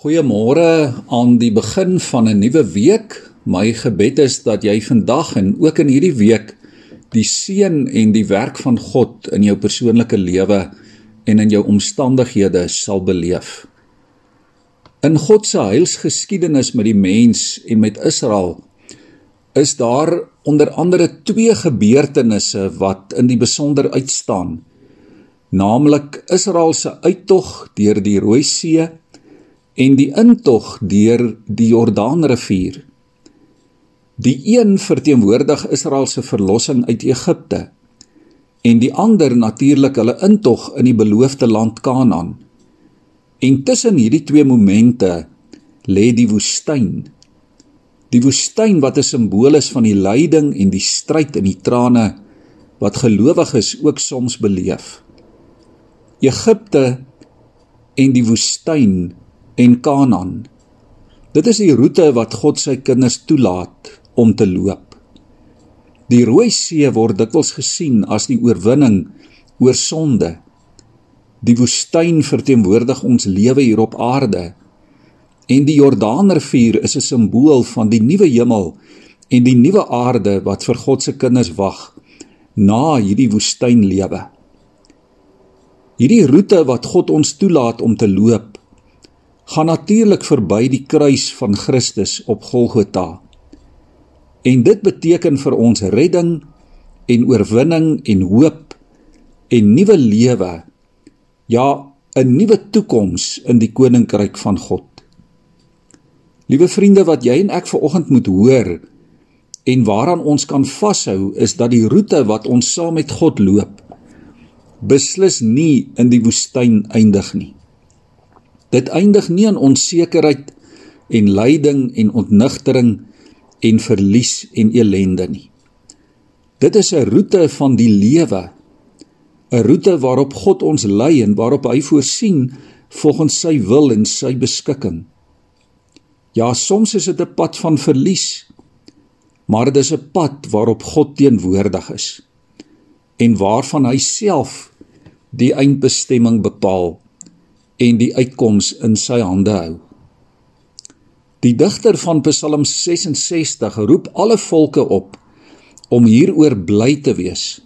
Goeiemôre aan die begin van 'n nuwe week. My gebed is dat jy vandag en ook in hierdie week die seën en die werk van God in jou persoonlike lewe en in jou omstandighede sal beleef. In God se heilsgeskiedenis met die mens en met Israel is daar onder andere twee gebeurtenisse wat in die besonder uitstaan. Naamlik Israel se uittog deur die Rooi See en die intog deur die Jordaanrivier. Die een verteenwoordig Israel se verlossing uit Egipte en die ander natuurlik hulle intog in die beloofde land Kanaan. En tussen hierdie twee momente lê die woestyn. Die woestyn wat 'n simbool is van die lyding en die stryd en die trane wat gelowiges ook soms beleef. Egipte en die woestyn en Kanaan. Dit is die roete wat God sy kinders toelaat om te loop. Die Rooi See word dikwels gesien as die oorwinning oor sonde. Die woestyn verteenwoordig ons lewe hier op aarde. En die Jordaanrivier is 'n simbool van die nuwe hemel en die nuwe aarde wat vir God se kinders wag na hierdie woestynlewe. Hierdie roete wat God ons toelaat om te loop gaan natuurlik verby die kruis van Christus op Golgotha. En dit beteken vir ons redding en oorwinning en hoop en nuwe lewe. Ja, 'n nuwe toekoms in die koninkryk van God. Liewe vriende, wat jy en ek vanoggend moet hoor en waaraan ons kan vashou is dat die roete wat ons saam met God loop beslis nie in die woestyn eindig nie. Dit eindig nie in onsekerheid en lyding en ontnigtering en verlies en elende nie. Dit is 'n roete van die lewe. 'n Roete waarop God ons lei en waarop hy voorsien volgens sy wil en sy beskikking. Ja, soms is dit 'n pad van verlies, maar dit is 'n pad waarop God teenwoordig is en waarvan hy self die eindbestemming bepaal en die uitkoms in sy hande hou. Die digter van Psalm 66 roep alle volke op om hieroor bly te wees.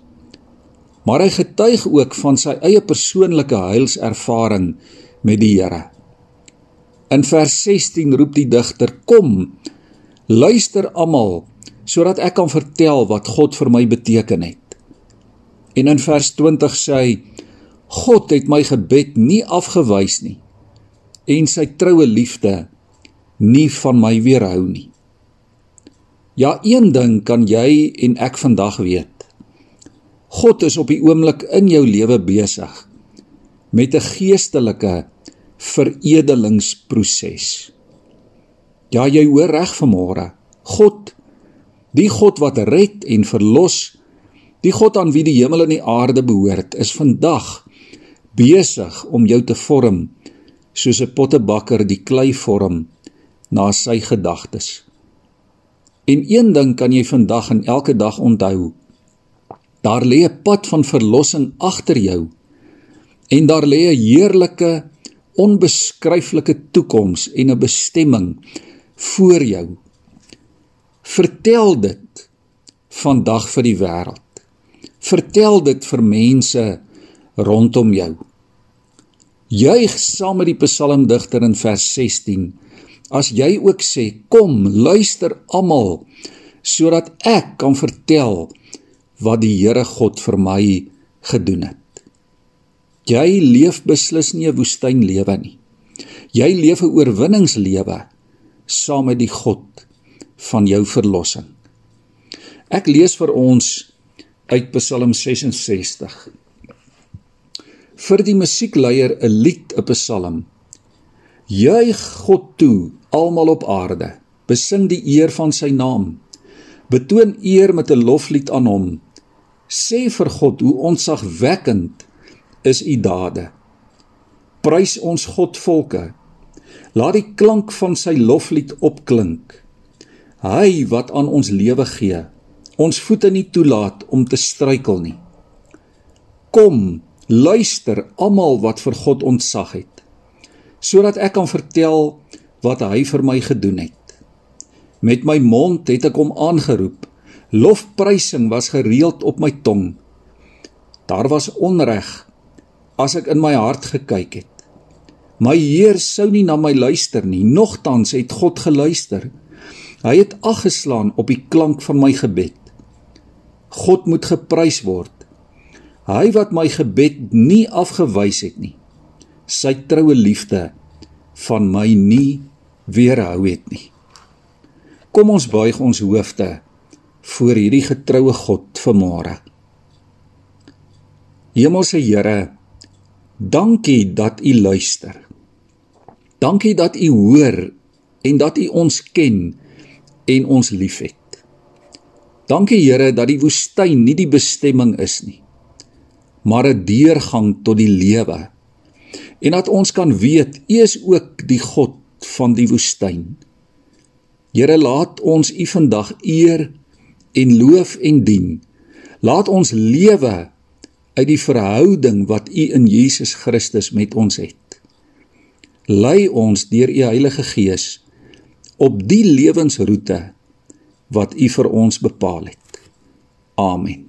Maar hy getuig ook van sy eie persoonlike heilservaring met die Here. In vers 16 roep die digter: "Kom, luister almal, sodat ek kan vertel wat God vir my beteken het." En in vers 20 sê hy: God het my gebed nie afgewys nie en sy troue liefde nie van my weerhou nie. Ja, een ding kan jy en ek vandag weet. God is op die oomblik in jou lewe besig met 'n geestelike veredelingsproses. Ja, jy hoor reg vanmôre. God, die God wat red en verlos, die God aan wie die hemel en die aarde behoort, is vandag besig om jou te vorm soos 'n pottebakker die klei vorm na sy gedagtes. En een ding kan jy vandag en elke dag onthou. Daar lê 'n pad van verlossing agter jou. En daar lê 'n heerlike, onbeskryflike toekoms en 'n bestemming voor jou. Vertel dit vandag vir die wêreld. Vertel dit vir mense rondom jou. Juig saam met die psalmdigter in vers 16. As jy ook sê, kom, luister almal, sodat ek kan vertel wat die Here God vir my gedoen het. Jy leef beslis nie 'n woestynlewe nie. Jy leef 'n oorwinningslewe saam met die God van jou verlossing. Ek lees vir ons uit Psalm 66 vir die musiekleier 'n lied, 'n psalm. Juig God toe, almal op aarde. Besing die eer van sy naam. Betoon eer met 'n loflied aan hom. Sê vir God hoe onsagwekkend is u dade. Prys ons God volke. Laat die klank van sy loflied opklink. Hy wat aan ons lewe gee, ons voete nie toelaat om te struikel nie. Kom, Luister almal wat vir God ontzag het. sodat ek kan vertel wat hy vir my gedoen het. Met my mond het ek hom aangeroep. Lofprysing was gereeld op my tong. Daar was onreg as ek in my hart gekyk het. My Heer sou nie na my luister nie, nogtans het God geluister. Hy het aggeslaan op die klank van my gebed. God moet geprys word. Hy wat my gebed nie afgewys het nie. Sy troue liefde van my nie weerhou het nie. Kom ons buig ons hoofde voor hierdie getroue God vanmôre. Hemelse Here, dankie dat U luister. Dankie dat U hoor en dat U ons ken en ons liefhet. Dankie Here dat die woestyn nie die bestemming is nie, maar 'n deurgang tot die lewe. En dat ons kan weet U is ook die God van die woestyn. Here, laat ons U vandag eer en loof en dien. Laat ons lewe uit die verhouding wat U in Jesus Christus met ons het. Lei ons deur U Heilige Gees op die lewensroete wat U vir ons bepaal het. Amen.